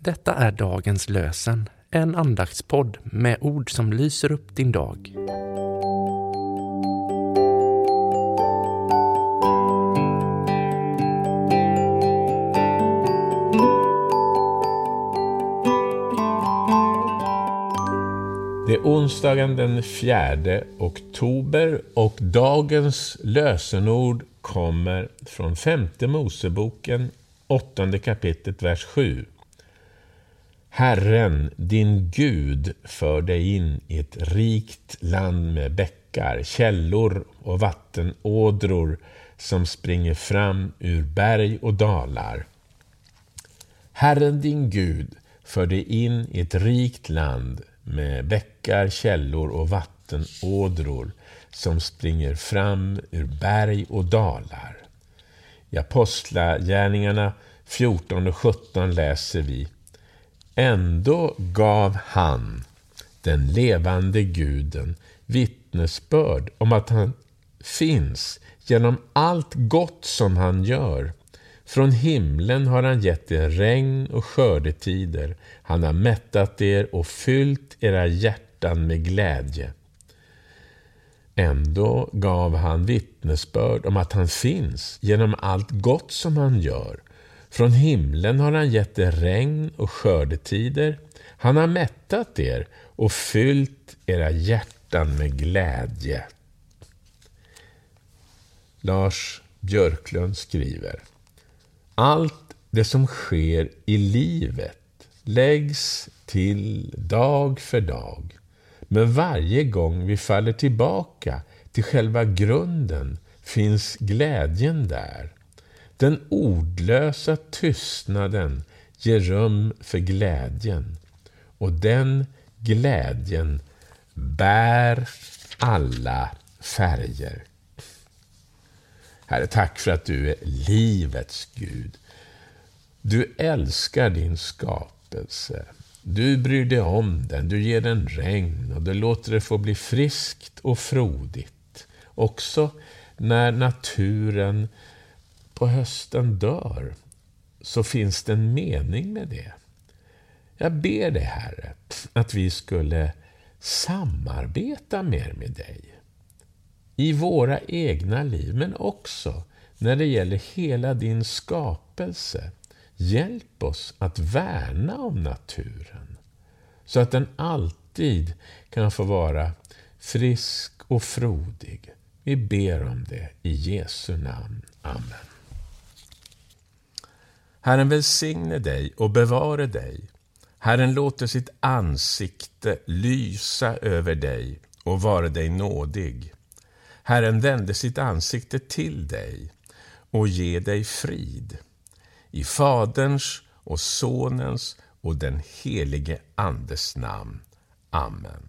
Detta är dagens lösen, en andaktspodd med ord som lyser upp din dag. Det är onsdagen den 4 oktober och dagens lösenord kommer från femte Moseboken, åttonde kapitlet, vers 7. Herren, din Gud, för dig in i ett rikt land med bäckar, källor och vattenådror som springer fram ur berg och dalar. Herren, din Gud, för dig in i ett rikt land med bäckar, källor och vattenådror som springer fram ur berg och dalar. I Apostlagärningarna 14 och 17 läser vi Ändå gav han, den levande guden, vittnesbörd om att han finns genom allt gott som han gör. Från himlen har han gett er regn och skördetider. Han har mättat er och fyllt era hjärtan med glädje. Ändå gav han vittnesbörd om att han finns genom allt gott som han gör. Från himlen har han gett er regn och skördetider. Han har mättat er och fyllt era hjärtan med glädje. Lars Björklund skriver Allt det som sker i livet läggs till dag för dag. Men varje gång vi faller tillbaka till själva grunden finns glädjen där. Den ordlösa tystnaden ger rum för glädjen. Och den glädjen bär alla färger. Herre, tack för att du är livets Gud. Du älskar din skapelse. Du bryr dig om den, du ger den regn och du låter det få bli friskt och frodigt. Också när naturen på hösten dör, så finns det en mening med det. Jag ber dig, Herre, att vi skulle samarbeta mer med dig. I våra egna liv, men också när det gäller hela din skapelse. Hjälp oss att värna om naturen, så att den alltid kan få vara frisk och frodig. Vi ber om det i Jesu namn. Amen. Herren välsigne dig och bevare dig. Herren låter sitt ansikte lysa över dig och vara dig nådig. Herren vände sitt ansikte till dig och ge dig frid. I Faderns och Sonens och den helige Andes namn. Amen.